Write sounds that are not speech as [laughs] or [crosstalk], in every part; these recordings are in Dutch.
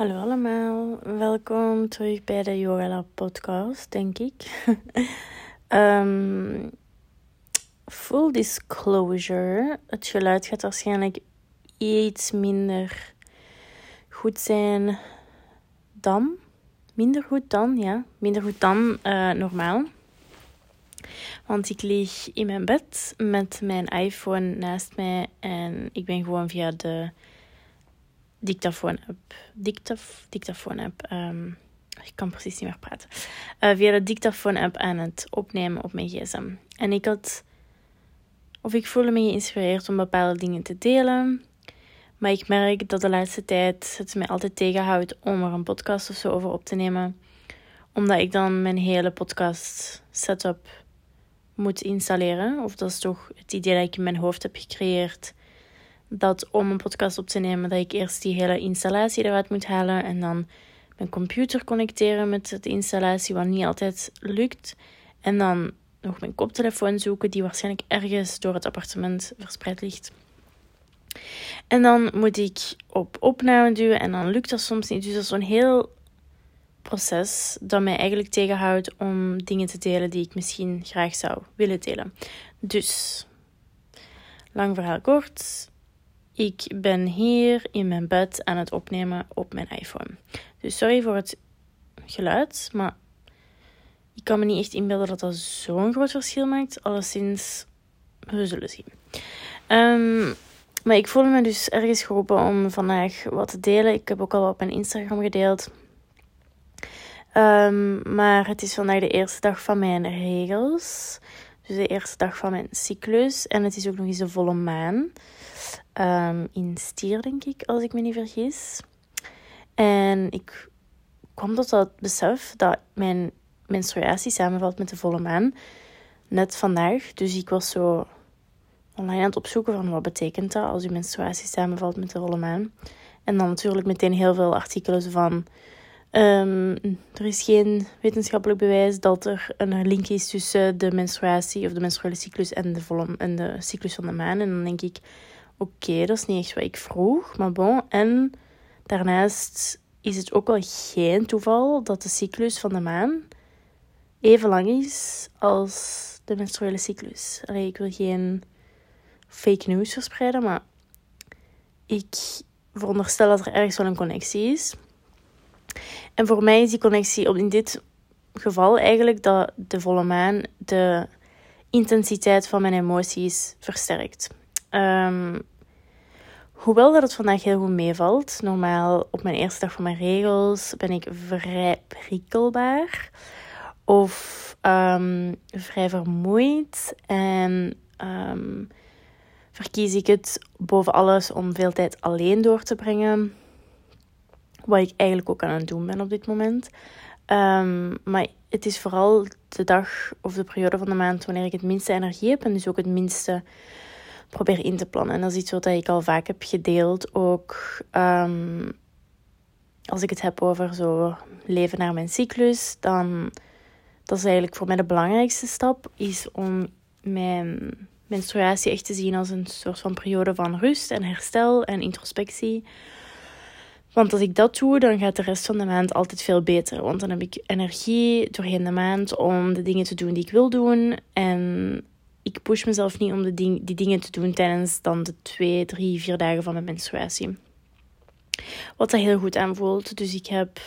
Hallo allemaal, welkom terug bij de Yoga Lab podcast, denk ik. um, [laughs] full disclosure, het geluid gaat waarschijnlijk iets minder goed zijn dan, minder goed dan, ja, minder goed dan uh, normaal. Want ik lig in mijn bed met mijn iPhone naast mij en ik ben gewoon via de dictafoon-app. Dictaf, dictafoon-app. Um, ik kan precies niet meer praten. Uh, via de dictafoon-app aan het opnemen op mijn gsm. En ik had... Of ik voelde me geïnspireerd om bepaalde dingen te delen. Maar ik merk dat de laatste tijd het mij altijd tegenhoudt om er een podcast of zo over op te nemen. Omdat ik dan mijn hele podcast setup moet installeren. Of dat is toch het idee dat ik in mijn hoofd heb gecreëerd dat om een podcast op te nemen, dat ik eerst die hele installatie eruit moet halen en dan mijn computer connecteren met de installatie, wat niet altijd lukt. En dan nog mijn koptelefoon zoeken, die waarschijnlijk ergens door het appartement verspreid ligt. En dan moet ik op opname duwen en dan lukt dat soms niet. Dus dat is zo'n heel proces dat mij eigenlijk tegenhoudt om dingen te delen die ik misschien graag zou willen delen. Dus, lang verhaal kort. Ik ben hier in mijn bed aan het opnemen op mijn iPhone. Dus sorry voor het geluid, maar ik kan me niet echt inbeelden dat dat zo'n groot verschil maakt. Alleszins, we zullen zien. Um, maar ik voel me dus ergens geroepen om vandaag wat te delen. Ik heb ook al op mijn Instagram gedeeld. Um, maar het is vandaag de eerste dag van mijn regels. Dus de eerste dag van mijn cyclus. En het is ook nog eens een volle maan. Um, in stier, denk ik, als ik me niet vergis. En ik kwam tot dat besef dat mijn menstruatie samenvalt met de volle maan. Net vandaag. Dus ik was zo online aan het opzoeken van wat betekent dat als je menstruatie samenvalt met de volle maan. En dan natuurlijk meteen heel veel artikelen van... Um, er is geen wetenschappelijk bewijs dat er een link is tussen de menstruatie of de menstruele cyclus en de, volle, en de cyclus van de maan. En dan denk ik, oké, dat is niet echt wat ik vroeg, maar bon. En daarnaast is het ook wel geen toeval dat de cyclus van de maan even lang is als de menstruele cyclus. Allee, ik wil geen fake news verspreiden, maar ik veronderstel dat er ergens wel een connectie is. En voor mij is die connectie op in dit geval eigenlijk dat de volle maan de intensiteit van mijn emoties versterkt. Um, hoewel dat het vandaag heel goed meevalt. Normaal op mijn eerste dag van mijn regels ben ik vrij prikkelbaar. Of um, vrij vermoeid. En um, verkies ik het boven alles om veel tijd alleen door te brengen. Wat ik eigenlijk ook aan het doen ben op dit moment. Maar het is vooral de dag of de periode van de maand wanneer ik het minste energie heb en dus ook het minste probeer in te plannen. En dat is iets wat ik al vaak heb gedeeld. Ook um, als ik het heb over zo leven naar mijn cyclus, dan dat is eigenlijk voor mij de belangrijkste stap, is om mijn menstruatie echt te zien als een soort van periode van rust en herstel en introspectie. Want als ik dat doe, dan gaat de rest van de maand altijd veel beter. Want dan heb ik energie doorheen de maand om de dingen te doen die ik wil doen. En ik push mezelf niet om de ding, die dingen te doen tijdens dan de twee, drie, vier dagen van mijn menstruatie. Wat dat heel goed aanvoelt. Dus ik heb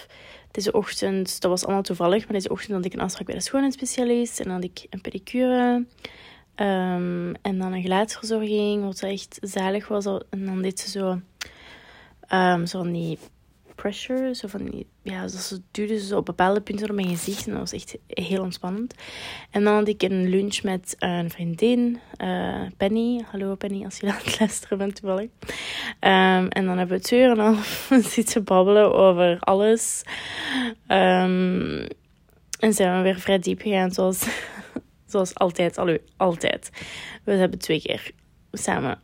deze ochtend, dat was allemaal toevallig, maar deze ochtend had ik een afspraak bij de schoonheidsspecialist. En dan had ik een pedicure. Um, en dan een gelaatsverzorging, wat echt zalig was. En dan deed ze zo, um, zo van die pressure, zo van ja, ze duwde zo op bepaalde punten op mijn gezicht. En dat was echt heel ontspannend. En dan had ik een lunch met een vriendin, uh, Penny. Hallo Penny, als je aan het luisteren bent toevallig. Um, en dan hebben we twee uur en dan [laughs] zitten babbelen over alles. Um, en zijn we weer vrij diep gegaan, zoals [laughs] Zoals altijd, alweer, altijd. We hebben twee keer samen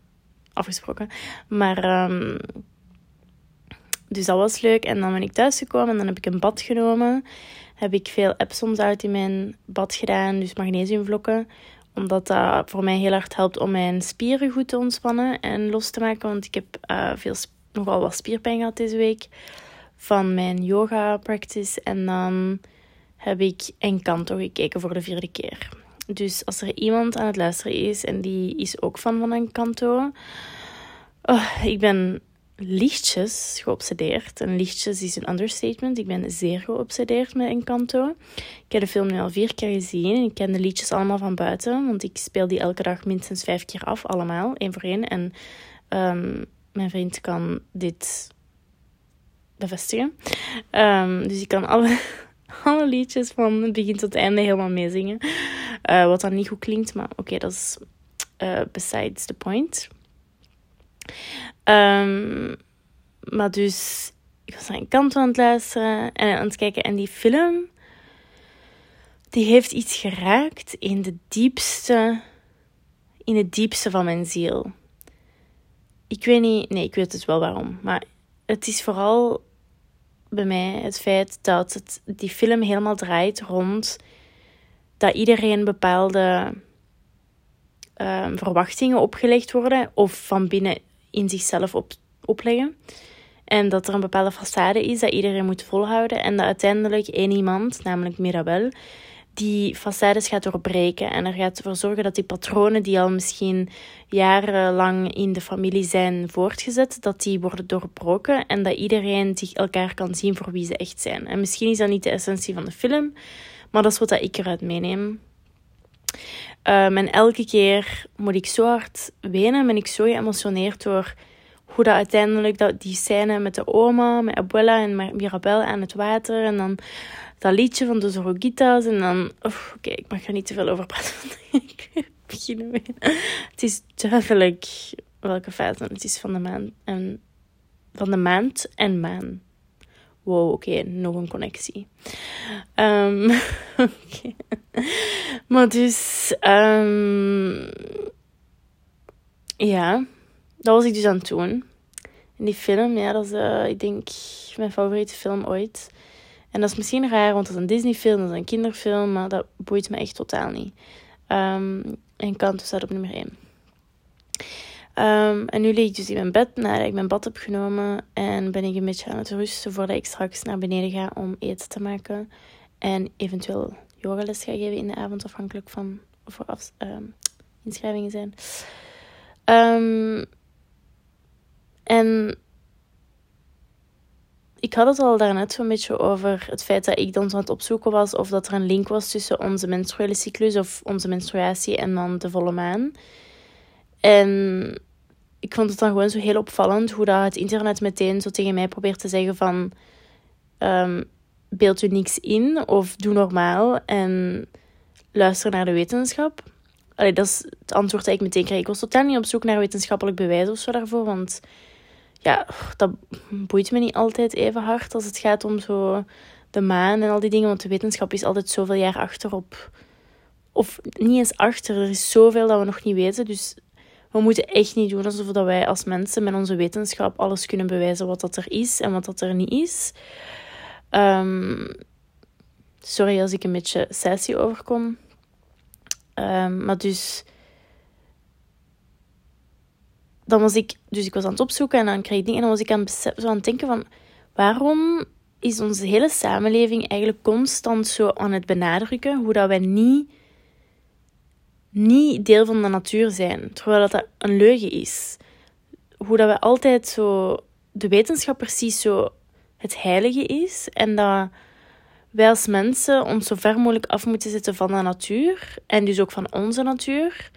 afgesproken. Maar, um, dus dat was leuk. En dan ben ik thuisgekomen en dan heb ik een bad genomen. Heb ik veel Epsom-zout in mijn bad gedaan, dus magnesiumvlokken. Omdat dat voor mij heel hard helpt om mijn spieren goed te ontspannen en los te maken. Want ik heb uh, veel, nogal wat spierpijn gehad deze week. van mijn yoga practice. En dan heb ik Encanto gekeken voor de vierde keer. Dus als er iemand aan het luisteren is en die is ook fan van Encanto. Oh, ik ben lichtjes geobsedeerd. En lichtjes is een understatement. Ik ben zeer geobsedeerd met Encanto. Ik heb de film nu al vier keer gezien. Ik ken de liedjes allemaal van buiten. Want ik speel die elke dag minstens vijf keer af. Allemaal, één voor één. En um, mijn vriend kan dit bevestigen. Um, dus ik kan alle, [laughs] alle liedjes van het begin tot het einde helemaal meezingen. Uh, wat dan niet goed klinkt, maar oké, dat is uh, besides the point. Um, maar dus, ik was aan een kant aan het luisteren en aan het kijken. En die film, die heeft iets geraakt in de diepste, in het diepste van mijn ziel. Ik weet niet, nee, ik weet het wel waarom. Maar het is vooral bij mij het feit dat het, die film helemaal draait rond dat iedereen bepaalde um, verwachtingen opgelegd worden of van binnen in zichzelf op, opleggen. En dat er een bepaalde façade is dat iedereen moet volhouden. En dat uiteindelijk één iemand, namelijk Mirabel, die façades gaat doorbreken. En er gaat ervoor zorgen dat die patronen die al misschien jarenlang in de familie zijn voortgezet, dat die worden doorbroken. En dat iedereen zich elkaar kan zien voor wie ze echt zijn. En misschien is dat niet de essentie van de film, maar dat is wat ik eruit meeneem. Um, en elke keer moet ik zo hard wenen, ben ik zo geëmotioneerd door hoe dat uiteindelijk dat, die scène met de oma, met Abuela en Mirabel aan het water. En dan dat liedje van de Zorogita's. En dan, oké, ik mag er niet te veel over praten. [laughs] ik beginnen. Het is duidelijk welke feiten het is van de maand en van de maand en maan wow, oké, nog een connectie. [laughs] Okay. Maar dus, um, ja, dat was ik dus aan het doen. En die film, ja, dat is, uh, ik denk, mijn favoriete film ooit. En dat is misschien raar, want dat is een Disney-film, dat is een kinderfilm, maar dat boeit me echt totaal niet. Um, en Kanto staat op nummer 1. Um, en nu lig ik dus in mijn bed nadat ik mijn bad heb genomen. En ben ik een beetje aan het rusten voordat ik straks naar beneden ga om eten te maken. En eventueel yogales ga geven in de avond, afhankelijk van of er um, inschrijvingen zijn. Um, en ik had het al daarnet zo'n beetje over het feit dat ik dan aan het opzoeken was of dat er een link was tussen onze menstruele cyclus of onze menstruatie en dan de volle maan. En ik vond het dan gewoon zo heel opvallend hoe dat het internet meteen zo tegen mij probeert te zeggen van... Um, beeld u niks in of doe normaal en luister naar de wetenschap. Allee, dat is het antwoord dat ik meteen kreeg. Ik was totaal niet op zoek naar wetenschappelijk bewijs of zo daarvoor, want ja, dat boeit me niet altijd even hard als het gaat om zo de maan en al die dingen, want de wetenschap is altijd zoveel jaar achterop. Of niet eens achter, er is zoveel dat we nog niet weten, dus we moeten echt niet doen alsof dat wij als mensen met onze wetenschap alles kunnen bewijzen wat dat er is en wat dat er niet is. Um, sorry als ik een beetje sassy overkom. Um, maar dus... Dan was ik... Dus ik was aan het opzoeken en dan kreeg ik dingen... En dan was ik aan, zo aan het denken van... Waarom is onze hele samenleving eigenlijk constant zo aan het benadrukken hoe dat wij niet niet deel van de natuur zijn, terwijl dat een leugen is. Hoe dat we altijd zo de wetenschap precies zo het heilige is en dat wij als mensen ons zo ver mogelijk af moeten zetten van de natuur en dus ook van onze natuur.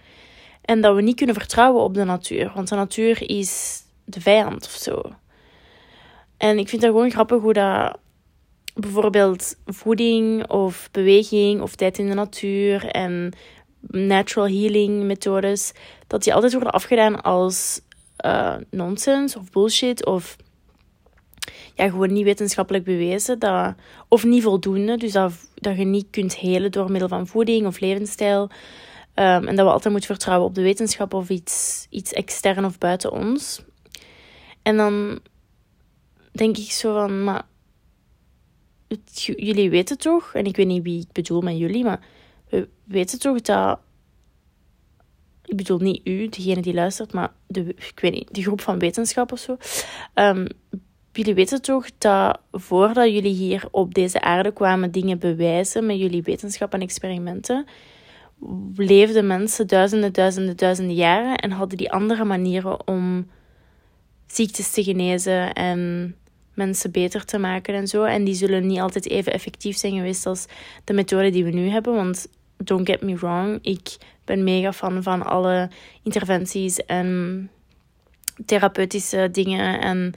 En dat we niet kunnen vertrouwen op de natuur, want de natuur is de vijand of zo. En ik vind dat gewoon grappig hoe dat bijvoorbeeld voeding of beweging of tijd in de natuur en natural healing methodes, dat die altijd worden afgedaan als uh, nonsens of bullshit of ja, gewoon niet wetenschappelijk bewezen. Dat, of niet voldoende, dus dat, dat je niet kunt helen door middel van voeding of levensstijl. Um, en dat we altijd moeten vertrouwen op de wetenschap of iets, iets extern of buiten ons. En dan denk ik zo van, maar jullie weten toch, en ik weet niet wie ik bedoel met jullie, maar weten toch dat. Ik bedoel niet u, degene die luistert, maar de, ik weet niet, de groep van wetenschap of zo. Um, jullie weten toch dat voordat jullie hier op deze aarde kwamen dingen bewijzen met jullie wetenschap en experimenten, leefden mensen duizenden, duizenden, duizenden jaren en hadden die andere manieren om ziektes te genezen en mensen beter te maken en zo. En die zullen niet altijd even effectief zijn geweest als de methode die we nu hebben. Want don't get me wrong, ik ben mega fan van alle interventies en therapeutische dingen en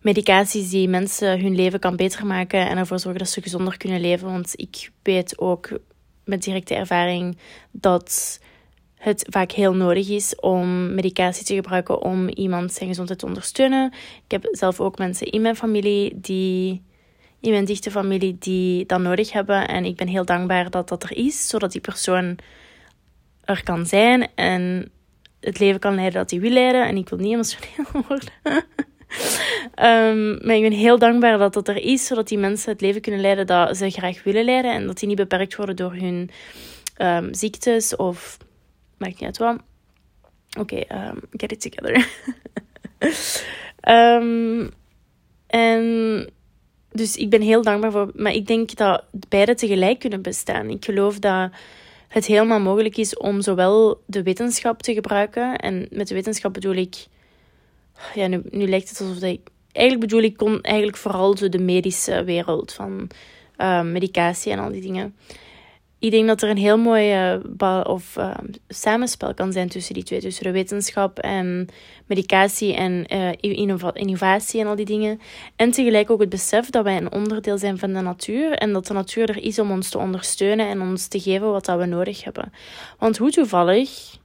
medicaties die mensen hun leven kan beter maken en ervoor zorgen dat ze gezonder kunnen leven. Want ik weet ook met directe ervaring dat het vaak heel nodig is om medicatie te gebruiken om iemand zijn gezondheid te ondersteunen. Ik heb zelf ook mensen in mijn familie die in mijn dichte familie die dat nodig hebben en ik ben heel dankbaar dat dat er is, zodat die persoon er kan zijn en het leven kan leiden dat hij wil leiden. En ik wil niet emotioneel [laughs] worden. um, maar ik ben heel dankbaar dat dat er is, zodat die mensen het leven kunnen leiden dat ze graag willen leiden. En dat die niet beperkt worden door hun um, ziektes of... Maakt niet uit wat. Oké, um, get it together. [laughs] en... Dus ik ben heel dankbaar voor... Maar ik denk dat beide tegelijk kunnen bestaan. Ik geloof dat het helemaal mogelijk is om zowel de wetenschap te gebruiken. En met de wetenschap bedoel ik. Ja, nu, nu lijkt het alsof ik. Eigenlijk bedoel ik kon eigenlijk vooral de medische wereld van uh, medicatie en al die dingen ik denk dat er een heel mooi of, uh, samenspel kan zijn tussen die twee. Tussen de wetenschap en medicatie en uh, innovatie en al die dingen. En tegelijk ook het besef dat wij een onderdeel zijn van de natuur. En dat de natuur er is om ons te ondersteunen en ons te geven wat dat we nodig hebben. Want hoe toevallig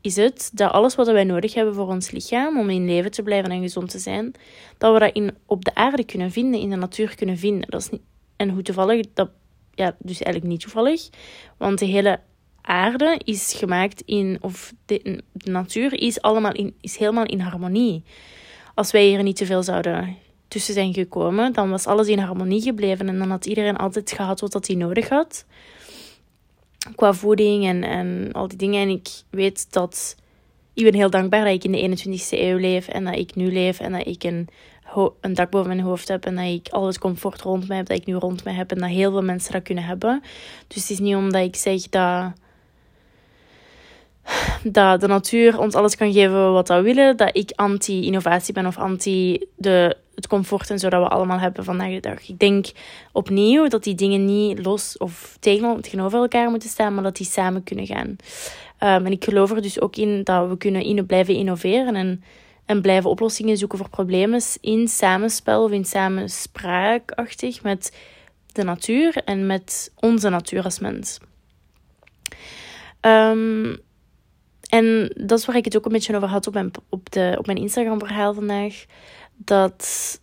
is het dat alles wat wij nodig hebben voor ons lichaam, om in leven te blijven en gezond te zijn, dat we dat in, op de aarde kunnen vinden, in de natuur kunnen vinden. Dat is en hoe toevallig dat ja, dus eigenlijk niet toevallig. Want de hele aarde is gemaakt in, of de, natuur is, allemaal in, is helemaal in harmonie. Als wij hier niet te veel zouden tussen zijn gekomen, dan was alles in harmonie gebleven en dan had iedereen altijd gehad wat hij nodig had. Qua voeding en, en al die dingen. En ik weet dat. Ik ben heel dankbaar dat ik in de 21ste eeuw leef en dat ik nu leef en dat ik een een dak boven mijn hoofd heb en dat ik al het comfort rond mij heb dat ik nu rond mij heb en dat heel veel mensen dat kunnen hebben. Dus het is niet omdat ik zeg dat, dat de natuur ons alles kan geven wat we willen, dat ik anti-innovatie ben of anti de, het comfort en zo dat we allemaal hebben vandaag de dag. Ik denk opnieuw dat die dingen niet los of tegenover elkaar moeten staan, maar dat die samen kunnen gaan. Um, en ik geloof er dus ook in dat we kunnen in, blijven innoveren en en blijven oplossingen zoeken voor problemen in samenspel of in samenspraakachtig met de natuur en met onze natuur als mens. Um, en dat is waar ik het ook een beetje over had op mijn, op de, op mijn Instagram-verhaal vandaag. Dat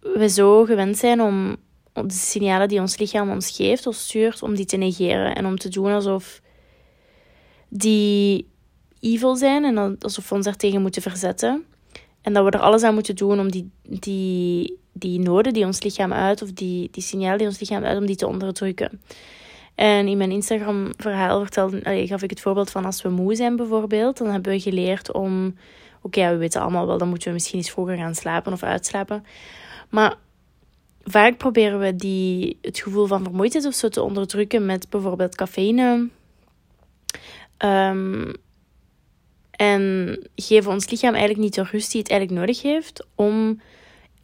we zo gewend zijn om de signalen die ons lichaam ons geeft of stuurt, om die te negeren. En om te doen alsof die evil zijn en alsof we ons daartegen moeten verzetten. En dat we er alles aan moeten doen om die, die, die noden die ons lichaam uit, of die, die signalen die ons lichaam uit, om die te onderdrukken. En in mijn Instagram-verhaal vertelde, gaf ik het voorbeeld van als we moe zijn bijvoorbeeld, dan hebben we geleerd om, oké, we weten allemaal wel, dan moeten we misschien eens vroeger gaan slapen of uitslapen. Maar vaak proberen we die, het gevoel van vermoeidheid of zo te onderdrukken met bijvoorbeeld cafeïne. Um, en geven ons lichaam eigenlijk niet de rust die het eigenlijk nodig heeft om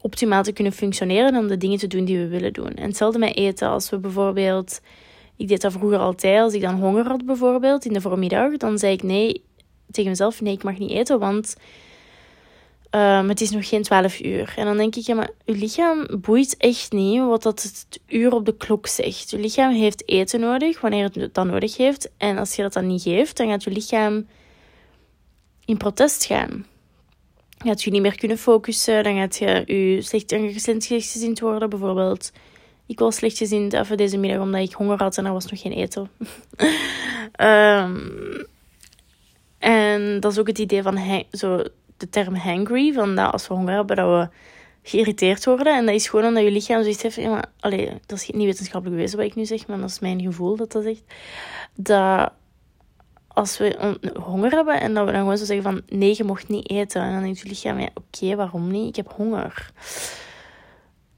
optimaal te kunnen functioneren en om de dingen te doen die we willen doen. En hetzelfde met eten. Als we bijvoorbeeld, ik deed dat vroeger altijd, als ik dan honger had bijvoorbeeld in de voormiddag, dan zei ik nee tegen mezelf, nee ik mag niet eten, want um, het is nog geen 12 uur. En dan denk ik, ja maar uw lichaam boeit echt niet wat dat het uur op de klok zegt. Je lichaam heeft eten nodig wanneer het dat nodig heeft. En als je dat dan niet geeft, dan gaat je lichaam in protest gaan. Gaat je niet meer kunnen focussen, dan gaat je je slecht, slechtgezind worden. Bijvoorbeeld, ik was slechtgezind even deze middag omdat ik honger had en er was nog geen eten. um, [laughs] en dat is ook het idee van zo, de term hangry, van dat als we honger hebben, dat we geïrriteerd worden. En dat is gewoon omdat je lichaam zoiets heeft ja, dat is niet wetenschappelijk bewezen wat ik nu zeg, maar dat is mijn gevoel dat dat zegt. Dat als we honger hebben en dat we dan gewoon zo zeggen van nee, je mocht niet eten. En dan denkt je lichaam, ja, oké, waarom niet? Ik heb honger.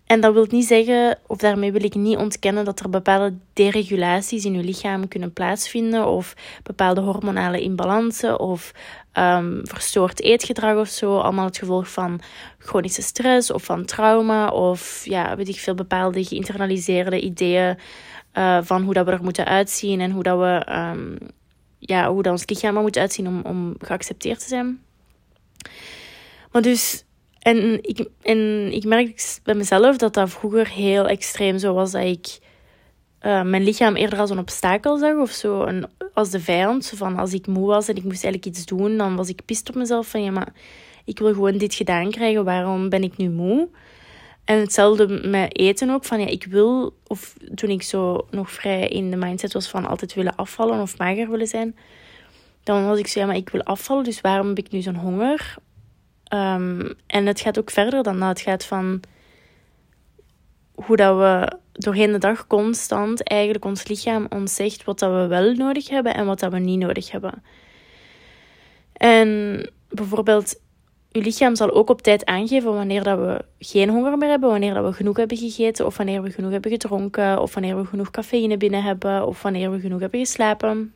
En dat wil niet zeggen, of daarmee wil ik niet ontkennen dat er bepaalde deregulaties in je lichaam kunnen plaatsvinden, of bepaalde hormonale imbalansen, of um, verstoord eetgedrag of zo. Allemaal het gevolg van chronische stress of van trauma, of ja, weet ik veel, bepaalde geïnternaliseerde ideeën uh, van hoe dat we er moeten uitzien en hoe dat we, um, ja, hoe dat ons lichaam moet uitzien om, om geaccepteerd te zijn. Maar dus en ik, en ik merk bij mezelf dat dat vroeger heel extreem zo was. Dat ik uh, mijn lichaam eerder als een obstakel zag of zo. Een, als de vijand. Van als ik moe was en ik moest eigenlijk iets doen, dan was ik pist op mezelf. Van ja, maar ik wil gewoon dit gedaan krijgen. Waarom ben ik nu moe? En hetzelfde met eten ook. Van ja, ik wil, of toen ik zo nog vrij in de mindset was van altijd willen afvallen of mager willen zijn. Dan was ik zo, ja, maar ik wil afvallen, dus waarom heb ik nu zo'n honger? Um, en het gaat ook verder dan dat. Het gaat van hoe dat we doorheen de dag constant eigenlijk ons lichaam ons zegt wat dat we wel nodig hebben en wat dat we niet nodig hebben. En bijvoorbeeld, je lichaam zal ook op tijd aangeven wanneer dat we geen honger meer hebben, wanneer dat we genoeg hebben gegeten, of wanneer we genoeg hebben gedronken, of wanneer we genoeg cafeïne binnen hebben, of wanneer we genoeg hebben geslapen.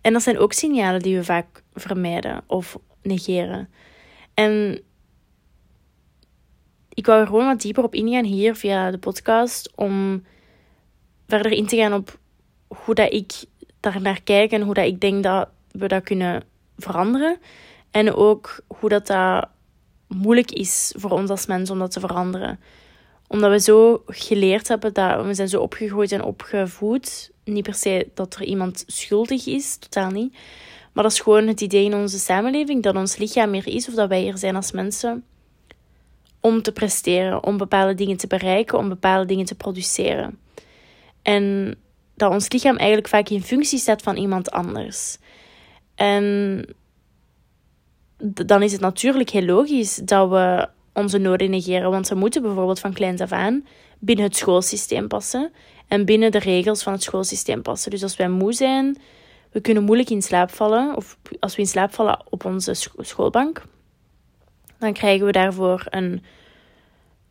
En dat zijn ook signalen die we vaak vermijden of negeren. En ik wou er gewoon wat dieper op ingaan hier via de podcast om verder in te gaan op hoe dat ik daar naar kijk en hoe dat ik denk dat we dat kunnen veranderen. En ook hoe dat, dat moeilijk is voor ons als mensen om dat te veranderen. Omdat we zo geleerd hebben, dat we zijn zo opgegroeid en opgevoed. Niet per se dat er iemand schuldig is, totaal niet. Maar dat is gewoon het idee in onze samenleving dat ons lichaam meer is of dat wij er zijn als mensen om te presteren, om bepaalde dingen te bereiken, om bepaalde dingen te produceren. En dat ons lichaam eigenlijk vaak in functie staat van iemand anders. En dan is het natuurlijk heel logisch dat we onze noden negeren, want we moeten bijvoorbeeld van kleins af aan binnen het schoolsysteem passen en binnen de regels van het schoolsysteem passen. Dus als wij moe zijn, we kunnen moeilijk in slaap vallen, of als we in slaap vallen op onze schoolbank, dan krijgen we daarvoor een.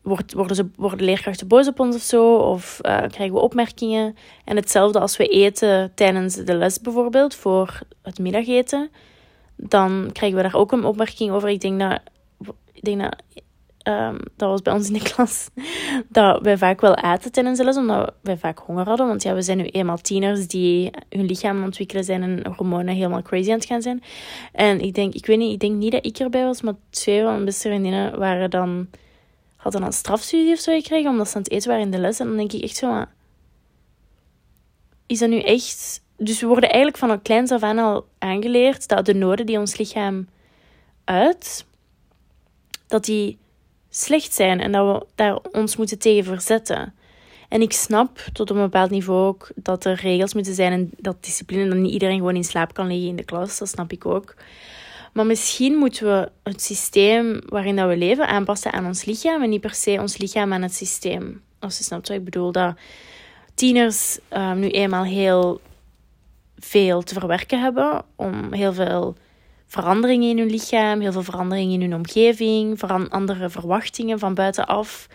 Worden, ze, worden leerkrachten boos op ons of zo, of uh, krijgen we opmerkingen. En hetzelfde als we eten tijdens de les bijvoorbeeld, voor het middageten, dan krijgen we daar ook een opmerking over. Ik denk dat, ik denk dat Ehm, dat was bij ons in de klas, [laughs] dat wij vaak wel aten tijdens de les, omdat wij vaak honger hadden. Want ja, we zijn nu eenmaal tieners die hun lichaam ontwikkelen zijn en hormonen helemaal crazy aan het gaan zijn. En ik denk, ik weet niet, ik denk niet dat ik erbij was, maar twee van mijn beste vriendinnen waren dan, hadden dan een strafstudie of zo gekregen, omdat ze aan het eten waren in de les. En dan denk ik echt zo, maar, is dat nu echt... Dus we worden eigenlijk van een kleins af aan al aangeleerd dat de noden die ons lichaam uit, dat die slecht zijn en dat we daar ons moeten tegen verzetten. En ik snap tot een bepaald niveau ook dat er regels moeten zijn en dat discipline, dat niet iedereen gewoon in slaap kan liggen in de klas. Dat snap ik ook. Maar misschien moeten we het systeem waarin dat we leven aanpassen aan ons lichaam en niet per se ons lichaam aan het systeem. Als je snapt wat ik bedoel. Dat tieners uh, nu eenmaal heel veel te verwerken hebben om heel veel veranderingen in hun lichaam, heel veel veranderingen in hun omgeving, andere verwachtingen van buitenaf.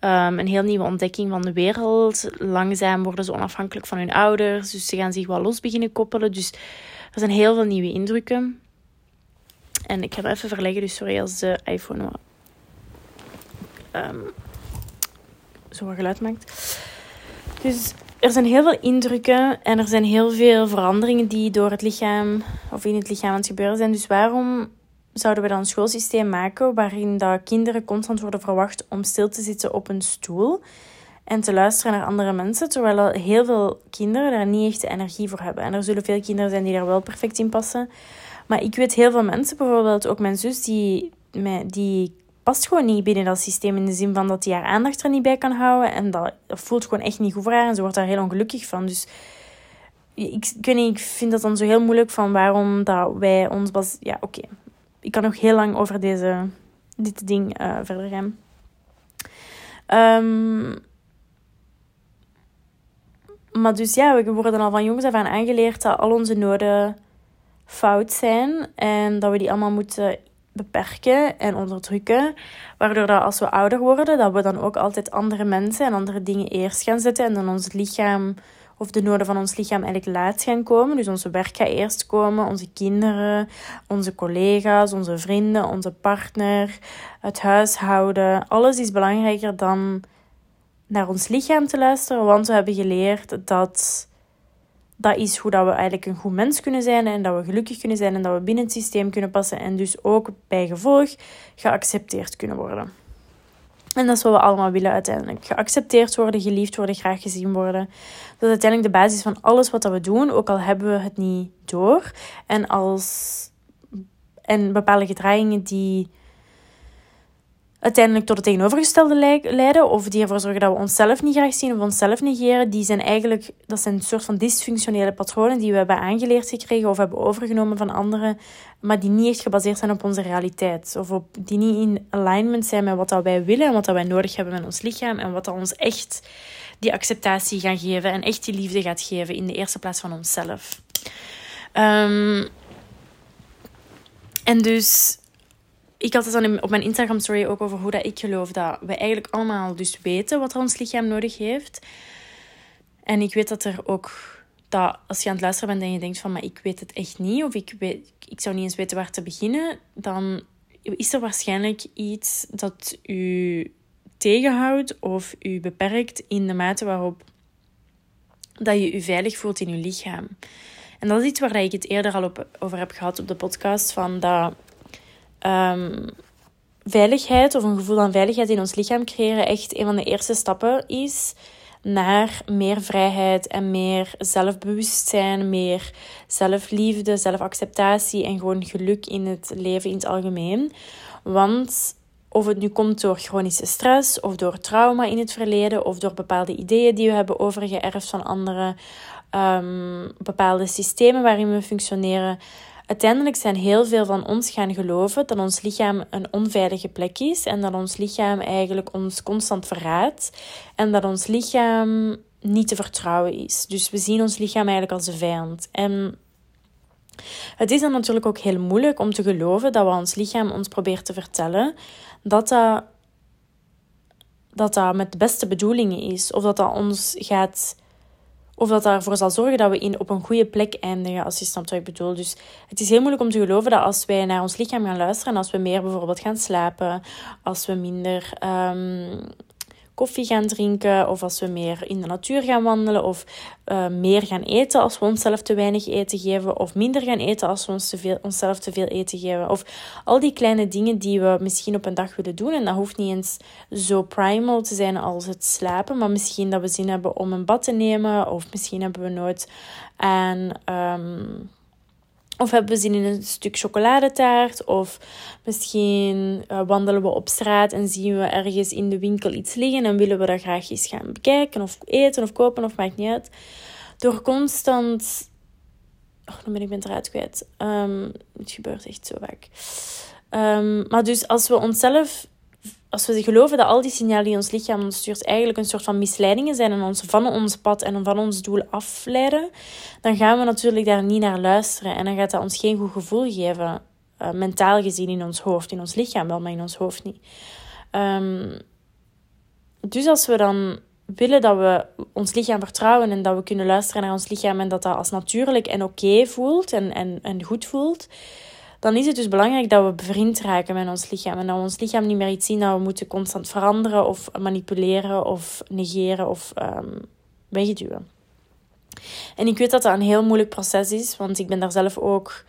Um, een heel nieuwe ontdekking van de wereld. Langzaam worden ze onafhankelijk van hun ouders, dus ze gaan zich wel los beginnen koppelen. Dus er zijn heel veel nieuwe indrukken. En ik ga even verleggen, dus sorry als de iPhone zo wat geluid maakt. Dus er zijn heel veel indrukken en er zijn heel veel veranderingen die door het lichaam of in het lichaam aan het gebeuren zijn. Dus waarom zouden we dan een schoolsysteem maken waarin dat kinderen constant worden verwacht om stil te zitten op een stoel en te luisteren naar andere mensen, terwijl heel veel kinderen daar niet echt de energie voor hebben. En er zullen veel kinderen zijn die daar wel perfect in passen. Maar ik weet heel veel mensen, bijvoorbeeld ook mijn zus, die, die past gewoon niet binnen dat systeem. In de zin van dat hij haar aandacht er niet bij kan houden. En dat, voelt gewoon echt niet goed voor haar. En ze wordt daar heel ongelukkig van. Dus ik, ik, vind dat dan zo heel moeilijk van waarom dat wij ons... Bas ja, oké. Ik kan nog heel lang over deze, dit ding uh, verder gaan. Um, maar dus ja, we worden al van jongs af aan aangeleerd dat al onze noden fout zijn. En dat we die allemaal moeten beperken en onderdrukken. Waardoor dat als we ouder worden, dat we dan ook altijd andere mensen en andere dingen eerst gaan zetten. En dan ons lichaam of de noden van ons lichaam eigenlijk laat gaan komen. Dus onze werk gaat eerst komen, onze kinderen, onze collega's, onze vrienden, onze partner, het huishouden. Alles is belangrijker dan naar ons lichaam te luisteren, want we hebben geleerd dat dat is hoe dat we eigenlijk een goed mens kunnen zijn en dat we gelukkig kunnen zijn en dat we binnen het systeem kunnen passen en dus ook bij gevolg geaccepteerd kunnen worden. En dat is wat we allemaal willen uiteindelijk. Geaccepteerd worden, geliefd worden, graag gezien worden. Dat is uiteindelijk de basis van alles wat we doen, ook al hebben we het niet door. En, als, en bepaalde gedragingen die uiteindelijk tot het tegenovergestelde leiden, of die ervoor zorgen dat we onszelf niet graag zien of onszelf negeren, die zijn eigenlijk, dat zijn een soort van dysfunctionele patronen die we hebben aangeleerd gekregen of hebben overgenomen van anderen, maar die niet echt gebaseerd zijn op onze realiteit, of op, die niet in alignment zijn met wat dat wij willen en wat dat wij nodig hebben met ons lichaam en wat dat ons echt die acceptatie gaat geven en echt die liefde gaat geven in de eerste plaats van onszelf. Um, en dus ik had het dan op mijn Instagram story ook over hoe dat ik geloof dat we eigenlijk allemaal dus weten wat ons lichaam nodig heeft. En ik weet dat er ook dat als je aan het luisteren bent en je denkt van maar ik weet het echt niet of ik, weet, ik zou niet eens weten waar te beginnen, dan is er waarschijnlijk iets dat u tegenhoudt of u beperkt in de mate waarop dat je je veilig voelt in je lichaam. En dat is iets waar ik het eerder al op, over heb gehad op de podcast van dat um, veiligheid of een gevoel van veiligheid in ons lichaam creëren echt een van de eerste stappen is naar meer vrijheid en meer zelfbewustzijn, meer zelfliefde, zelfacceptatie en gewoon geluk in het leven in het algemeen. Want of het nu komt door chronische stress of door trauma in het verleden of door bepaalde ideeën die we hebben overgeërfd van anderen, um, bepaalde systemen waarin we functioneren, Uiteindelijk zijn heel veel van ons gaan geloven dat ons lichaam een onveilige plek is en dat ons lichaam eigenlijk ons constant verraadt en dat ons lichaam niet te vertrouwen is. Dus we zien ons lichaam eigenlijk als een vijand. En het is dan natuurlijk ook heel moeilijk om te geloven dat wat ons lichaam ons probeert te vertellen, dat dat, dat, dat met de beste bedoelingen is of dat dat ons gaat of dat ervoor zal zorgen dat we in, op een goede plek eindigen, als je snapt wat ik bedoel. Dus het is heel moeilijk om te geloven dat als wij naar ons lichaam gaan luisteren, als we meer bijvoorbeeld gaan slapen, als we minder um, koffie gaan drinken, of als we meer in de natuur gaan wandelen, of uh, meer gaan eten als we onszelf te weinig eten geven, of minder gaan eten als we ons te veel, onszelf te veel eten geven. Of al die kleine dingen die we misschien op een dag willen doen. En dat hoeft niet eens zo primal te zijn als het slapen, maar misschien dat we zin hebben om een bad te nemen, of misschien hebben we nooit aan. Um, of hebben we zin in een stuk chocoladetaart? Of misschien uh, wandelen we op straat en zien we ergens in de winkel iets liggen en willen we dat graag eens gaan bekijken of eten of kopen of maakt niet uit. Door constant. Oh, dan ben ik ben eruit kwijt. Um, het gebeurt echt zo vaak. Um, maar dus als we onszelf als we geloven dat al die signalen die ons lichaam ons stuurt eigenlijk een soort van misleidingen zijn en ons van ons pad en van ons doel afleiden, dan gaan we natuurlijk daar niet naar luisteren en dan gaat dat ons geen goed gevoel geven, uh, mentaal gezien in ons hoofd, in ons lichaam wel, maar in ons hoofd niet. Um, dus als we dan willen dat we ons lichaam vertrouwen en dat we kunnen luisteren naar ons lichaam en dat dat als natuurlijk en oké voelt en, en, en goed voelt, dan is het dus belangrijk dat we bevriend raken met ons lichaam. En dat we ons lichaam niet meer iets zien dat we moeten constant veranderen of manipuleren of negeren of um, wegduwen. En ik weet dat dat een heel moeilijk proces is, want ik ben daar zelf ook.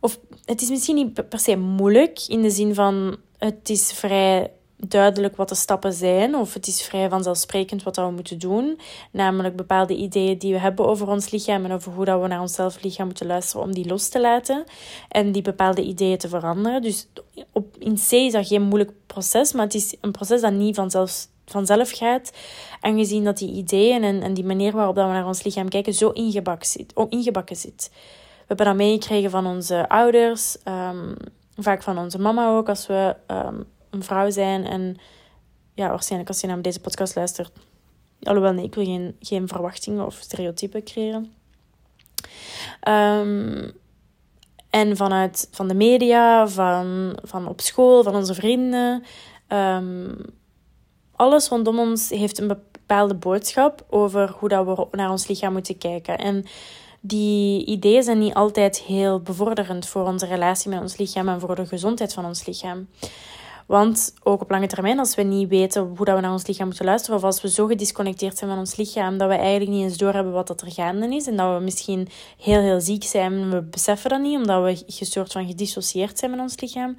Of het is misschien niet per se moeilijk in de zin van het is vrij duidelijk wat de stappen zijn, of het is vrij vanzelfsprekend wat we moeten doen. Namelijk bepaalde ideeën die we hebben over ons lichaam en over hoe dat we naar onszelf lichaam moeten luisteren om die los te laten en die bepaalde ideeën te veranderen. Dus op, in C is dat geen moeilijk proces, maar het is een proces dat niet vanzelf, vanzelf gaat. Aangezien dat die ideeën en, en die manier waarop dat we naar ons lichaam kijken zo ingebakken zit. Oh, ingebakken zit. We hebben dat meegekregen van onze ouders, um, vaak van onze mama ook, als we um, een vrouw zijn. En ja, waarschijnlijk als je naar deze podcast luistert. Alhoewel, nee, ik wil geen, geen verwachtingen of stereotypen creëren. Um, En vanuit van de media, van, van op school, van onze vrienden. Ehm, alles rondom ons heeft een bepaalde boodschap over hoe dat we naar ons lichaam moeten kijken. En die ideeën zijn niet altijd heel bevorderend voor onze relatie met ons lichaam en voor de gezondheid van ons lichaam. Want ook op lange termijn, als we niet weten hoe dat we naar ons lichaam moeten luisteren, of als we zo gedisconnecteerd zijn van ons lichaam dat we eigenlijk niet eens doorhebben wat dat er gaande is, en dat we misschien heel, heel ziek zijn, we beseffen dat niet, omdat we gestoord van gedissocieerd zijn met ons lichaam.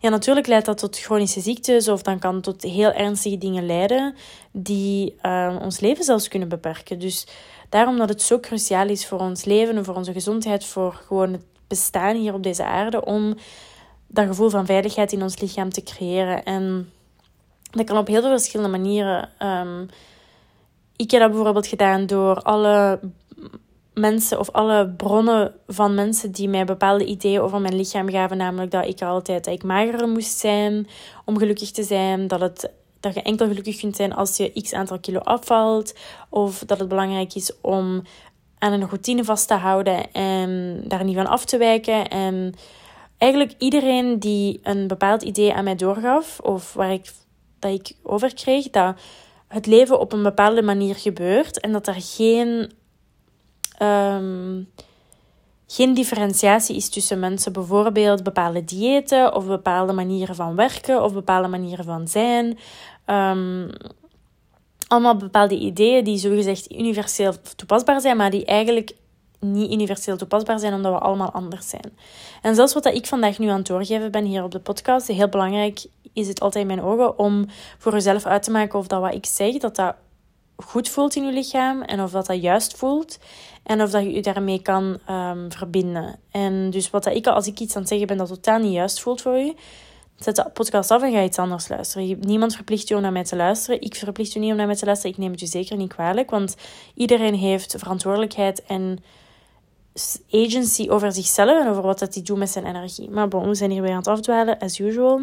Ja, natuurlijk leidt dat tot chronische ziektes, of dan kan het tot heel ernstige dingen leiden, die uh, ons leven zelfs kunnen beperken. Dus daarom dat het zo cruciaal is voor ons leven en voor onze gezondheid, voor gewoon het bestaan hier op deze aarde, om dat gevoel van veiligheid in ons lichaam te creëren. En dat kan op heel veel verschillende manieren. Um, ik heb dat bijvoorbeeld gedaan door alle mensen of alle bronnen van mensen die mij bepaalde ideeën over mijn lichaam gaven. Namelijk dat ik altijd dat ik moest zijn om gelukkig te zijn. Dat, het, dat je enkel gelukkig kunt zijn als je x aantal kilo afvalt. Of dat het belangrijk is om aan een routine vast te houden en daar niet van af te wijken. En eigenlijk iedereen die een bepaald idee aan mij doorgaf, of waar ik, dat ik over kreeg, dat het leven op een bepaalde manier gebeurt en dat er geen, um, geen differentiatie is tussen mensen. Bijvoorbeeld bepaalde diëten, of bepaalde manieren van werken, of bepaalde manieren van zijn. Um, allemaal bepaalde ideeën die zogezegd universeel toepasbaar zijn, maar die eigenlijk niet universeel toepasbaar zijn, omdat we allemaal anders zijn. En zelfs wat ik vandaag nu aan het doorgeven ben hier op de podcast, heel belangrijk is het altijd in mijn ogen om voor jezelf uit te maken of dat wat ik zeg, dat dat goed voelt in je lichaam en of dat dat juist voelt en of dat je je daarmee kan um, verbinden. En dus wat dat ik, als ik iets aan het zeggen ben dat totaal niet juist voelt voor je, zet de podcast af en ga iets anders luisteren. Niemand verplicht je om naar mij te luisteren. Ik verplicht je niet om naar mij te luisteren. Ik neem het je zeker niet kwalijk, want iedereen heeft verantwoordelijkheid en agency over zichzelf en over wat dat hij doet met zijn energie. Maar bon, we zijn hier weer aan het afdwalen, as usual.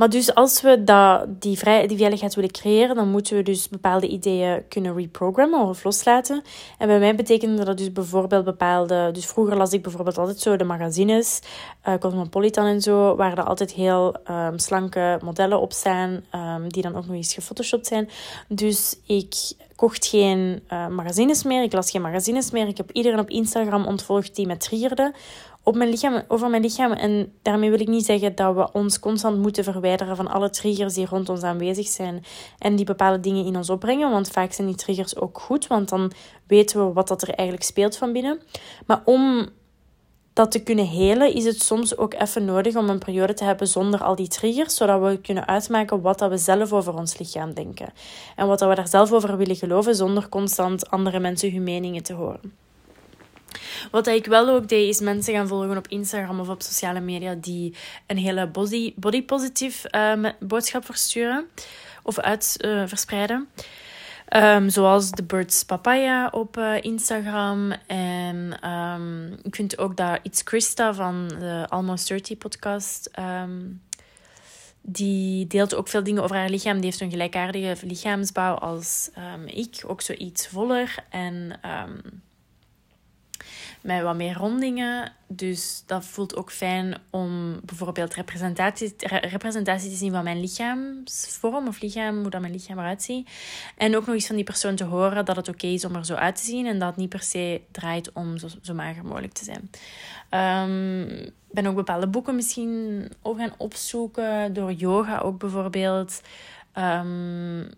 Maar dus als we dat, die, vrij, die veiligheid willen creëren, dan moeten we dus bepaalde ideeën kunnen reprogrammen of loslaten. En bij mij betekende dat dus bijvoorbeeld bepaalde... Dus vroeger las ik bijvoorbeeld altijd zo de magazines, uh, Cosmopolitan en zo, waar er altijd heel um, slanke modellen op staan, um, die dan ook nog eens gefotoshopt zijn. Dus ik kocht geen uh, magazines meer, ik las geen magazines meer. Ik heb iedereen op Instagram ontvolgd die me triggerde op mijn lichaam, over mijn lichaam. En daarmee wil ik niet zeggen dat we ons constant moeten verwijderen van alle triggers die rond ons aanwezig zijn en die bepaalde dingen in ons opbrengen. Want vaak zijn die triggers ook goed, want dan weten we wat dat er eigenlijk speelt van binnen. Maar om dat te kunnen helen, is het soms ook even nodig om een periode te hebben zonder al die triggers, zodat we kunnen uitmaken wat dat we zelf over ons lichaam denken. En wat dat we daar zelf over willen geloven, zonder constant andere mensen hun meningen te horen. Wat ik wel ook deed, is mensen gaan volgen op Instagram of op sociale media die een hele body, body uh, boodschap versturen of uit uh, verspreiden. Um, zoals de Birds Papaya op uh, Instagram. En um, ik vind ook dat It's Krista van de Almost 30 podcast. Um, die deelt ook veel dingen over haar lichaam. Die heeft een gelijkaardige lichaamsbouw als ik. Ook zoiets voller. En met wat meer rondingen. Dus dat voelt ook fijn om bijvoorbeeld representatie, representatie te zien van mijn lichaamsvorm of lichaam, hoe dat mijn lichaam eruit ziet. En ook nog eens van die persoon te horen dat het oké is om er zo uit te zien en dat het niet per se draait om zo, zo mager mogelijk te zijn. Um, ben ook bepaalde boeken misschien ook gaan opzoeken, door yoga ook bijvoorbeeld. Um,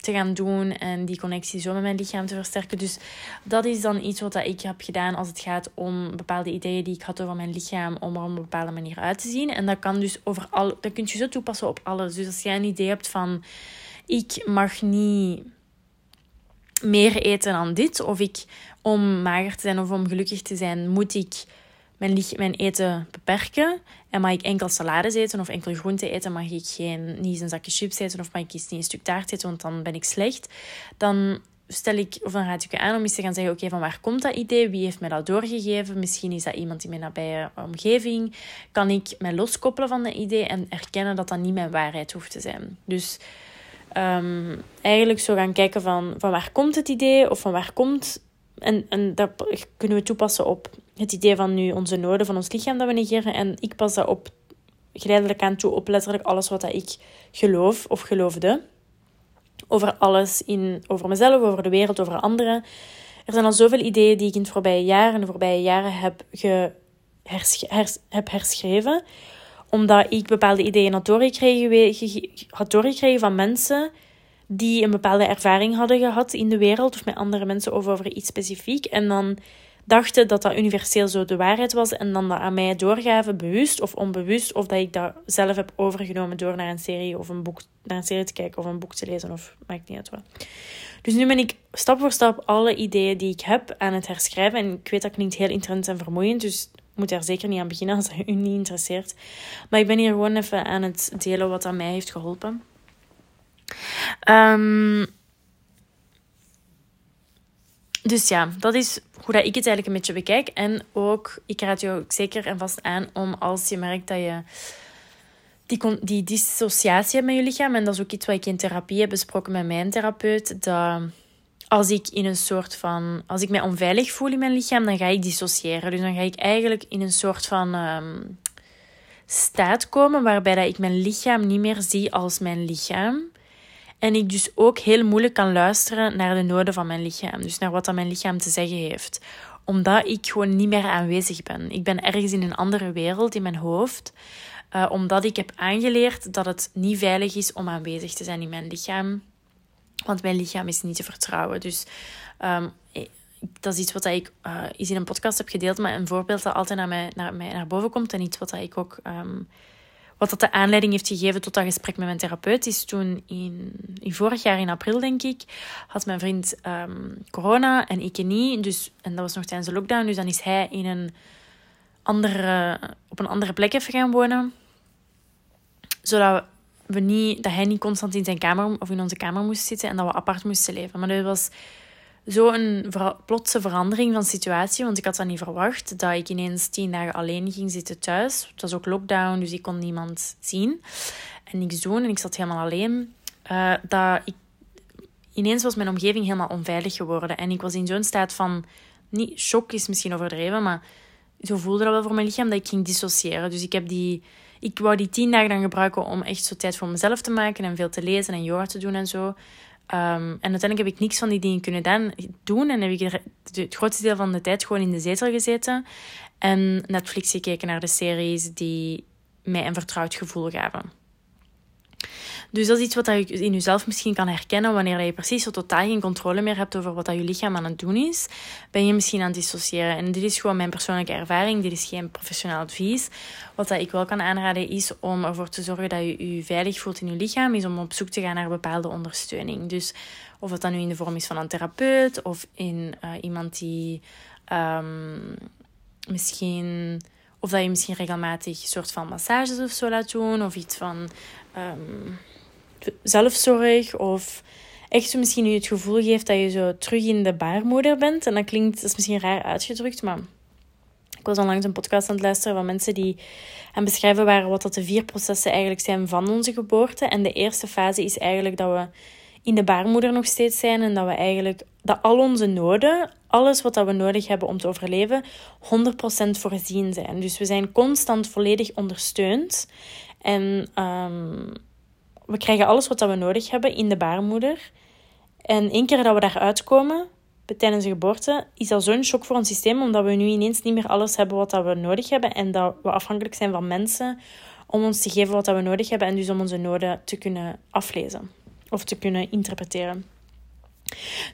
te gaan doen en die connectie zo met mijn lichaam te versterken. Dus dat is dan iets wat ik heb gedaan als het gaat om bepaalde ideeën die ik had over mijn lichaam, om er op een bepaalde manier uit te zien. En dat kan dus over al, dat kun je zo toepassen op alles. Dus als jij een idee hebt van ik mag niet meer eten dan dit, of ik om mager te zijn of om gelukkig te zijn, moet ik mijn, mijn eten beperken. En mag ik enkel salades eten of enkel groente eten, mag ik geen, niet eens een zakje chips eten of mag ik niet een stuk taart eten, want dan ben ik slecht. Dan stel ik, of dan raad ik je aan om eens te gaan zeggen, oké, van waar komt dat idee? Wie heeft mij dat doorgegeven? Misschien is dat iemand in mijn nabije omgeving. Kan ik mij loskoppelen van dat idee en erkennen dat dat niet mijn waarheid hoeft te zijn? Dus um, eigenlijk zo gaan kijken van, van waar komt het idee of van waar komt en, en dat kunnen we toepassen op het idee van nu onze noden van ons lichaam dat we negeren. En ik pas dat op geleidelijk aan toe op letterlijk alles wat dat ik geloof of geloofde. Over alles, in, over mezelf, over de wereld, over anderen. Er zijn al zoveel ideeën die ik in het voorbije jaar en de voorbije jaren heb, ge, heb herschreven. Omdat ik bepaalde ideeën had doorgekregen, had doorgekregen van mensen die een bepaalde ervaring hadden gehad in de wereld of met andere mensen over, over iets specifiek. En dan dachten dat dat universeel zo de waarheid was en dan dat aan mij doorgaven, bewust of onbewust, of dat ik dat zelf heb overgenomen door naar een serie of een boek naar een serie te kijken of een boek te lezen of maakt niet uit wat. Dus nu ben ik stap voor stap alle ideeën die ik heb aan het herschrijven. En ik weet dat klinkt heel intens en vermoeiend, dus moet daar zeker niet aan beginnen als dat u niet interesseert. Maar ik ben hier gewoon even aan het delen wat aan mij heeft geholpen. Um, dus ja, dat is hoe dat ik het eigenlijk een beetje bekijk. En ook, ik raad je ook zeker en vast aan om als je merkt dat je die, die dissociatie hebt met je lichaam. En dat is ook iets wat ik in therapie heb besproken met mijn therapeut. Dat als ik in een soort van. Als ik mij onveilig voel in mijn lichaam, dan ga ik dissociëren. Dus dan ga ik eigenlijk in een soort van. Um, staat komen waarbij dat ik mijn lichaam niet meer zie als mijn lichaam. En ik dus ook heel moeilijk kan luisteren naar de noden van mijn lichaam. Dus naar wat dat mijn lichaam te zeggen heeft. Omdat ik gewoon niet meer aanwezig ben. Ik ben ergens in een andere wereld in mijn hoofd. Uh, omdat ik heb aangeleerd dat het niet veilig is om aanwezig te zijn in mijn lichaam. Want mijn lichaam is niet te vertrouwen. Dus um, dat is iets wat ik uh, in een podcast heb gedeeld. Maar een voorbeeld dat altijd naar mij naar, mij naar boven komt. En iets wat ik ook um, wat dat de aanleiding heeft gegeven tot dat gesprek met mijn therapeut is toen in, in vorig jaar in april, denk ik, had mijn vriend um, corona en ik niet. Dus, en dat was nog tijdens de lockdown. Dus dan is hij in een andere, op een andere plek even gaan wonen. Zodat we niet, dat hij niet constant in zijn kamer of in onze kamer moest zitten en dat we apart moesten leven. Maar dat was zo'n ver plotse verandering van situatie, want ik had dat niet verwacht, dat ik ineens tien dagen alleen ging zitten thuis. Het was ook lockdown, dus ik kon niemand zien en niks doen en ik zat helemaal alleen. Uh, dat ik, ineens was mijn omgeving helemaal onveilig geworden en ik was in zo'n staat van, niet shock is misschien overdreven, maar zo voelde dat wel voor mijn lichaam dat ik ging dissociëren. Dus ik heb die... Ik wou die tien dagen dan gebruiken om echt zo tijd voor mezelf te maken en veel te lezen en yoga te doen en zo. Um, en uiteindelijk heb ik niks van die dingen kunnen doen. En heb ik het grootste deel van de tijd gewoon in de zetel gezeten. En Netflix gekeken naar de series die mij een vertrouwd gevoel gaven. Dus dat is iets wat je in jezelf misschien kan herkennen wanneer je precies zo totaal geen controle meer hebt over wat dat je lichaam aan het doen is. Ben je misschien aan het dissociëren. En dit is gewoon mijn persoonlijke ervaring. Dit is geen professioneel advies. Wat dat ik wel kan aanraden is om ervoor te zorgen dat je je veilig voelt in je lichaam. Is om op zoek te gaan naar bepaalde ondersteuning. Dus of het dan nu in de vorm is van een therapeut of in uh, iemand die um, misschien of dat je misschien regelmatig een soort van massages of zo laat doen. Of iets van um, zelfzorg. Of echt zo misschien je het gevoel geeft dat je zo terug in de baarmoeder bent. En dat klinkt, is misschien raar uitgedrukt, maar ik was onlangs een podcast aan het luisteren van mensen die aan beschrijven waren wat dat de vier processen eigenlijk zijn van onze geboorte. En de eerste fase is eigenlijk dat we in de baarmoeder nog steeds zijn en dat we eigenlijk dat al onze noden, alles wat we nodig hebben om te overleven, 100% voorzien zijn. Dus we zijn constant volledig ondersteund en um, we krijgen alles wat we nodig hebben in de baarmoeder. En één keer dat we daar uitkomen, tijdens de geboorte, is dat zo'n shock voor ons systeem, omdat we nu ineens niet meer alles hebben wat we nodig hebben en dat we afhankelijk zijn van mensen om ons te geven wat we nodig hebben en dus om onze noden te kunnen aflezen of te kunnen interpreteren.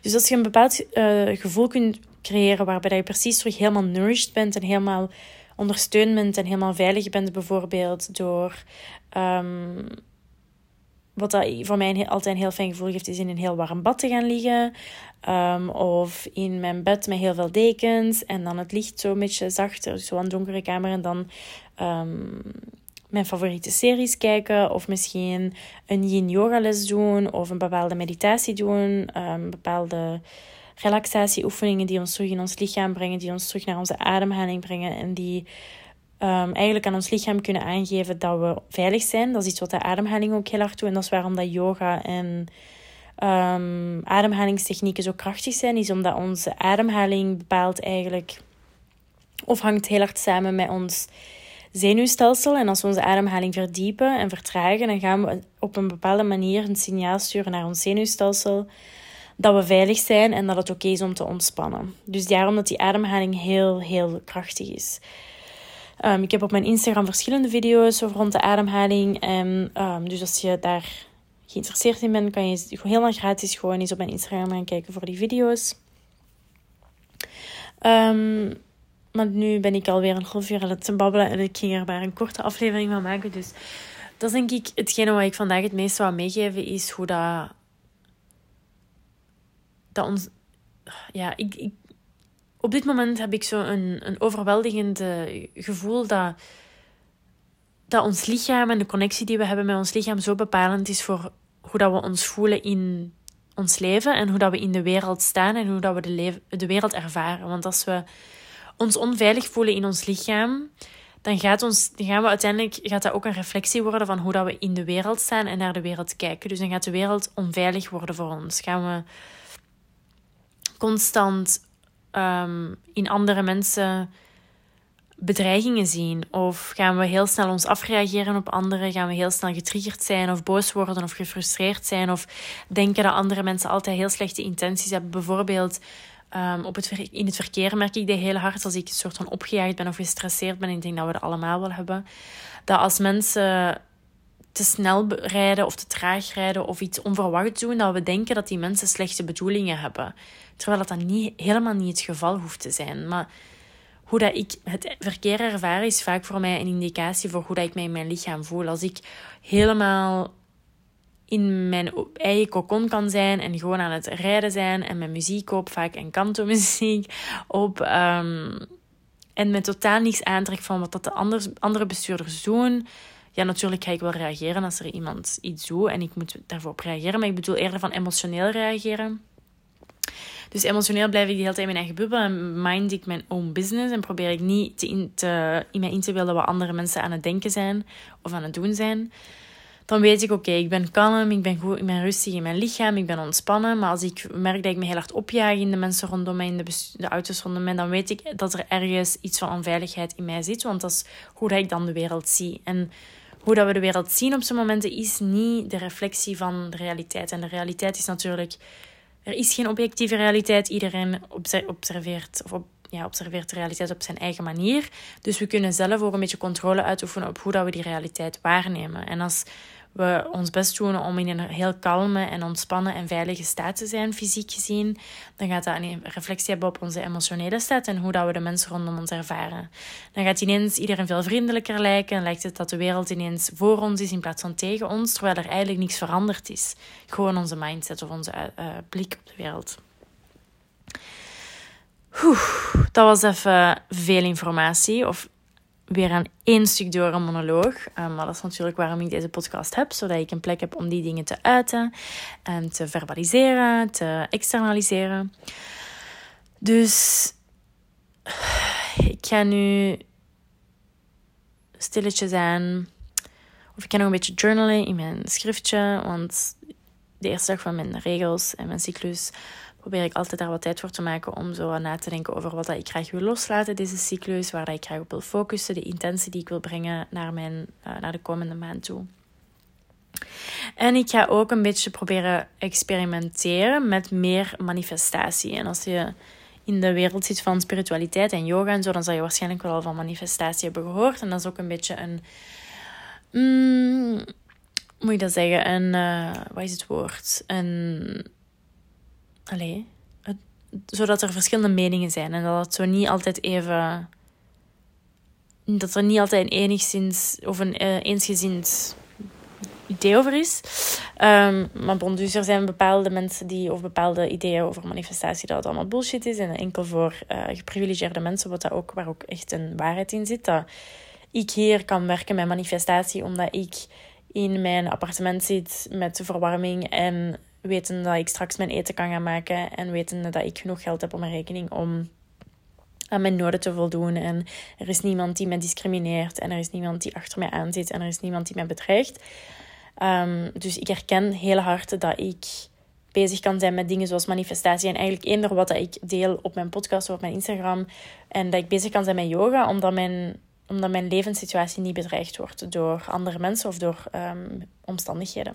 Dus als je een bepaald uh, gevoel kunt creëren waarbij je precies terug helemaal nourished bent en helemaal ondersteund bent en helemaal veilig bent, bijvoorbeeld door. Um, wat dat voor mij altijd een heel fijn gevoel geeft, is in een heel warm bad te gaan liggen. Um, of in mijn bed met heel veel dekens. En dan het licht zo een beetje zachter, zo een donkere kamer. En dan um, mijn favoriete series kijken. Of misschien een yin yoga les doen. Of een bepaalde meditatie doen. Um, bepaalde relaxatieoefeningen die ons terug in ons lichaam brengen. Die ons terug naar onze ademhaling brengen. En die um, eigenlijk aan ons lichaam kunnen aangeven dat we veilig zijn. Dat is iets wat de ademhaling ook heel hard doet. En dat is waarom dat yoga en um, ademhalingstechnieken zo krachtig zijn, is omdat onze ademhaling bepaalt eigenlijk, of hangt heel hard samen met ons zenuwstelsel. En als we onze ademhaling verdiepen en vertragen, dan gaan we op een bepaalde manier een signaal sturen naar ons zenuwstelsel dat we veilig zijn en dat het oké is om te ontspannen. Dus daarom dat die ademhaling heel, heel krachtig is. Um, ik heb op mijn Instagram verschillende video's over rond de ademhaling. En, um, dus als je daar geïnteresseerd in bent, kan je helemaal gratis gewoon eens op mijn Instagram gaan kijken voor die video's. Um, maar nu ben ik alweer een half uur aan het babbelen en ik ging er maar een korte aflevering van maken. Dus dat is denk ik hetgene wat ik vandaag het meest zou meegeven, is hoe dat... Dat ons... Ja, ik, ik, op dit moment heb ik zo een, een overweldigend gevoel dat, dat ons lichaam en de connectie die we hebben met ons lichaam zo bepalend is voor hoe dat we ons voelen in ons leven en hoe dat we in de wereld staan en hoe dat we de, de wereld ervaren. Want als we ons onveilig voelen in ons lichaam, dan, gaat ons, gaan we uiteindelijk gaat dat ook een reflectie worden van hoe dat we in de wereld staan en naar de wereld kijken. Dus dan gaat de wereld onveilig worden voor ons. Gaan we constant um, in andere mensen bedreigingen zien? Of gaan we heel snel ons afreageren op anderen? Gaan we heel snel getriggerd zijn of boos worden of gefrustreerd zijn? Of denken dat andere mensen altijd heel slechte intenties hebben? Bijvoorbeeld um, op het in het verkeer merk ik dat heel hard als ik een soort van opgejaagd ben of gestresseerd ben. Ik denk dat we dat allemaal wel hebben. Dat als mensen te snel rijden of te traag rijden of iets onverwachts doen, dat we denken dat die mensen slechte bedoelingen hebben. Terwijl dat dan niet, helemaal niet het geval hoeft te zijn. Maar hoe dat ik het verkeer ervaar is vaak voor mij een indicatie voor hoe dat ik mij in mijn lichaam voel. Als ik helemaal in mijn eigen cocon kan zijn en gewoon aan het rijden zijn en mijn muziek op, vaak en kanto muziek op. Um, en met totaal niets aantrek van wat dat de andere bestuurders doen. Ja, natuurlijk ga ik wel reageren als er iemand iets doet en ik moet daarvoor op reageren. Maar ik bedoel eerder van emotioneel reageren. Dus emotioneel blijf ik de hele tijd in mijn eigen bubbel en mind ik mijn own business. En probeer ik niet te in, te, in mij in te beelden wat andere mensen aan het denken zijn of aan het doen zijn dan weet ik, oké, ik ben kalm, ik ben, goed, ik ben rustig in mijn lichaam, ik ben ontspannen. Maar als ik merk dat ik me heel hard opjaag in de mensen rondom mij, in de, de auto's rondom mij, dan weet ik dat er ergens iets van onveiligheid in mij zit. Want dat is hoe dat ik dan de wereld zie. En hoe dat we de wereld zien op zo'n momenten is niet de reflectie van de realiteit. En de realiteit is natuurlijk... Er is geen objectieve realiteit. Iedereen observeert, of ja, observeert de realiteit op zijn eigen manier. Dus we kunnen zelf ook een beetje controle uitoefenen op hoe dat we die realiteit waarnemen. En als we ons best doen om in een heel kalme en ontspannen en veilige staat te zijn, fysiek gezien, dan gaat dat een reflectie hebben op onze emotionele staat en hoe dat we de mensen rondom ons ervaren. Dan gaat ineens iedereen veel vriendelijker lijken en lijkt het dat de wereld ineens voor ons is in plaats van tegen ons, terwijl er eigenlijk niks veranderd is. Gewoon onze mindset of onze uh, blik op de wereld. Oeh, dat was even veel informatie. Of weer aan één stuk door een monoloog. Um, maar dat is natuurlijk waarom ik deze podcast heb, zodat ik een plek heb om die dingen te uiten en te verbaliseren, te externaliseren. Dus ik ga nu stilletjes aan. Of ik ga nog een beetje journalen in mijn schriftje, want de eerste dag van mijn regels en mijn cyclus probeer ik altijd daar wat tijd voor te maken om zo na te denken over wat dat ik graag wil loslaten deze cyclus, waar ik graag op wil focussen, de intentie die ik wil brengen naar, mijn, uh, naar de komende maand toe. En ik ga ook een beetje proberen experimenteren met meer manifestatie. En als je in de wereld zit van spiritualiteit en yoga en zo, dan zal je waarschijnlijk wel al van manifestatie hebben gehoord. En dat is ook een beetje een. Mm, moet je dat zeggen? Een. Uh, wat is het woord? Een allee, het, zodat er verschillende meningen zijn en dat het zo niet altijd even. dat er niet altijd een enigszins of een uh, eensgezind idee over is. Um, maar bon, dus er zijn bepaalde mensen die, of bepaalde ideeën over manifestatie, dat het allemaal bullshit is. En enkel voor uh, geprivilegeerde mensen, wat dat ook, waar ook echt een waarheid in zit. Dat ik hier kan werken met manifestatie, omdat ik in mijn appartement zit met verwarming en weten dat ik straks mijn eten kan gaan maken en weten dat ik genoeg geld heb op mijn rekening om aan mijn noden te voldoen. En er is niemand die mij discrimineert en er is niemand die achter mij aanzit en er is niemand die mij bedreigt. Um, dus ik herken heel hard dat ik bezig kan zijn met dingen zoals manifestatie. En eigenlijk eender wat ik deel op mijn podcast of op mijn Instagram. En dat ik bezig kan zijn met yoga, omdat mijn, omdat mijn levenssituatie niet bedreigd wordt door andere mensen of door ehm, omstandigheden.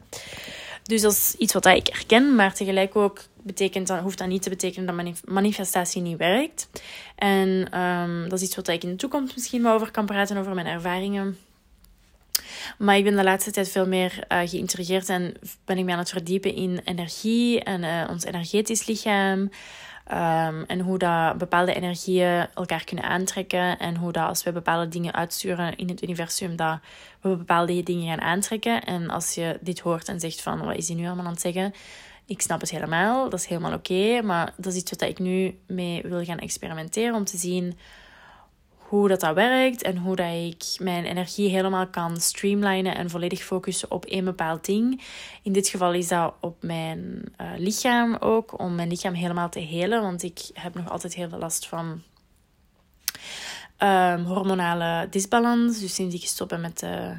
Dus dat is iets wat ik herken, maar tegelijk ook betekent dat, hoeft dat niet te betekenen dat manifestatie niet werkt. En um, dat is iets wat ik in de toekomst misschien wel over kan praten, over mijn ervaringen. Maar ik ben de laatste tijd veel meer uh, en ben ik me aan het verdiepen in energie en uh, ons energetisch lichaam. Um, en hoe dat bepaalde energieën elkaar kunnen aantrekken. En hoe dat als we bepaalde dingen uitsturen in het universum, dat we bepaalde dingen gaan aantrekken. En als je dit hoort en zegt van, wat is hij nu allemaal aan het zeggen? Ik snap het helemaal, dat is helemaal oké. maar dat is iets wat ik nu mee wil gaan experimenteren. Om te zien hoe dat, dat werkt en hoe dat ik mijn energie helemaal kan streamlinen en volledig focussen op één bepaald ding. In dit geval is dat op mijn uh, lichaam ook, om mijn lichaam helemaal te helen, want ik heb nog altijd heel veel last van um, hormonale disbalans. Dus sinds ik gestopt ben met de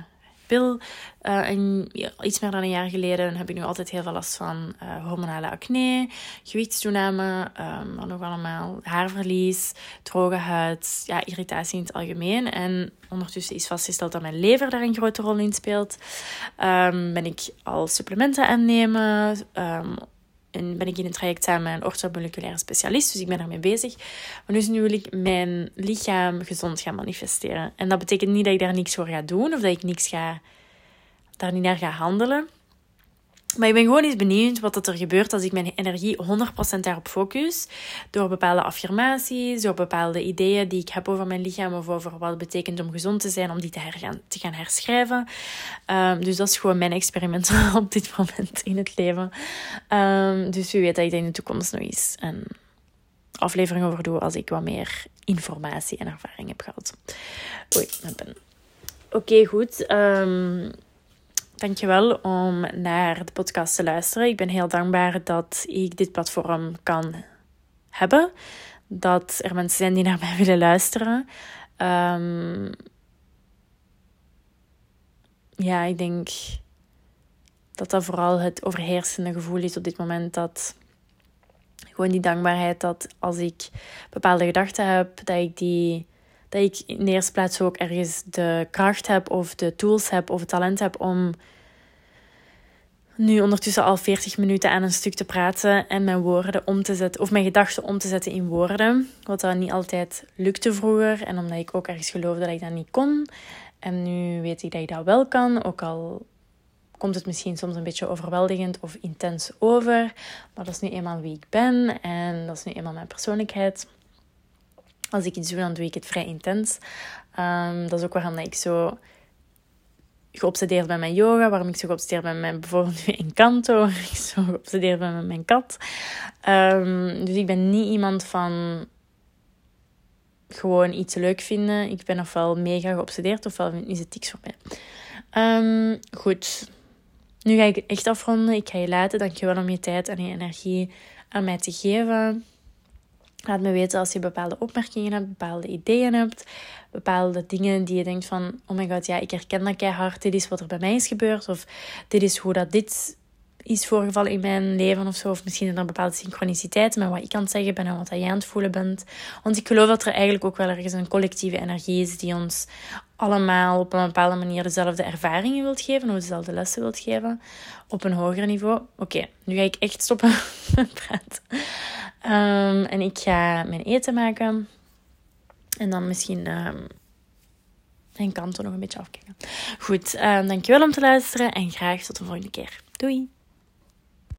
Uh, en iets meer dan een jaar geleden heb ik nu altijd heel veel last van uh, hormonale acne, gewichtstoename, um, wat nog allemaal, haarverlies, droge huid, ja, irritatie in het algemeen. En ondertussen is vastgesteld dat mijn lever daar een grote rol in speelt. Um, ben ik al supplementen aannemen. Um, en ben ik in een traject samen met een orthomoleculaire specialist. Dus ik ben daarmee bezig. Maar dus nu wil ik mijn lichaam gezond gaan manifesteren. En dat betekent niet dat ik daar niks voor ga doen. Of dat ik niks ga, daar niet naar ga handelen. Maar ik ben gewoon eens benieuwd wat er gebeurt als ik mijn energie 100% daarop focus. Door bepaalde affirmaties, door bepaalde ideeën die ik heb over mijn lichaam of over wat het betekent om gezond te zijn, om die te, hergaan, te gaan herschrijven. Um, dus dat is gewoon mijn experiment [laughs] op dit moment in het leven. Um, dus wie weet dat ik in de toekomst nog eens een aflevering over doe als ik wat meer informatie en ervaring heb gehad. Oei, mijn. Oké, goed. Um, Dankjewel om naar de podcast te luisteren. Ik ben heel dankbaar dat ik dit platform kan hebben. Dat er mensen zijn die naar mij [laughs] willen luisteren. Um, ja, ik denk dat dat vooral het overheersende gevoel is op dit moment. Dat gewoon die dankbaarheid dat als ik bepaalde gedachten heb, dat ik die dat ik in de eerste plaats ook ergens de kracht heb of de tools heb of het talent heb om nu ondertussen al 40 minuten aan een stuk te praten en mijn woorden om te zetten, of mijn gedachten om te zetten in woorden. Wat dat niet altijd lukte vroeger en omdat ik ook ergens geloofde dat ik dat niet kon. En nu weet ik dat ik dat wel kan, ook al komt het misschien soms een beetje overweldigend of intens over. Maar dat is nu eenmaal wie ik ben en dat is nu eenmaal mijn persoonlijkheid als ik iets doe, dan doe ik het vrij intens. Um, dat is ook waarom ik zo geobsedeerd ben met yoga, waarom ik zo geobsedeerd ben met bijvoorbeeld nu Encanto, [laughs] waarom ik zo geobsedeerd ben met mijn kat. Um, dus ik ben niet iemand van gewoon iets leuk vinden. Ik ben ofwel mega geobsedeerd, ofwel is het niks voor mij. Um, goed, nu ga ik echt afronden. Ik ga je laten. Dankjewel om je tijd en je energie aan mij te geven. Laat me weten als je bepaalde opmerkingen hebt, bepaalde ideeën hebt, bepaalde dingen die je denkt van, oh my god, ja, ik herken dat keihard, dit is wat er bij mij is gebeurd, of dit is hoe dat dit is voorgevallen in mijn leven of zo, of misschien er bepaalde synchroniciteiten met wat ik kan zeggen ben en wat jij aan het voelen bent. Want ik geloof dat er eigenlijk ook wel ergens een collectieve energie is die ons allemaal op een bepaalde manier dezelfde ervaringen wilt geven, of dezelfde lessen wilt geven, op een hoger niveau. Oké, nu ga ik echt stoppen [laughs] met praten. Um, en ik ga mijn eten maken. En dan misschien um, mijn kanten nog een beetje afkijken. Goed, um, dankjewel om te luisteren en graag tot de volgende keer. Doei!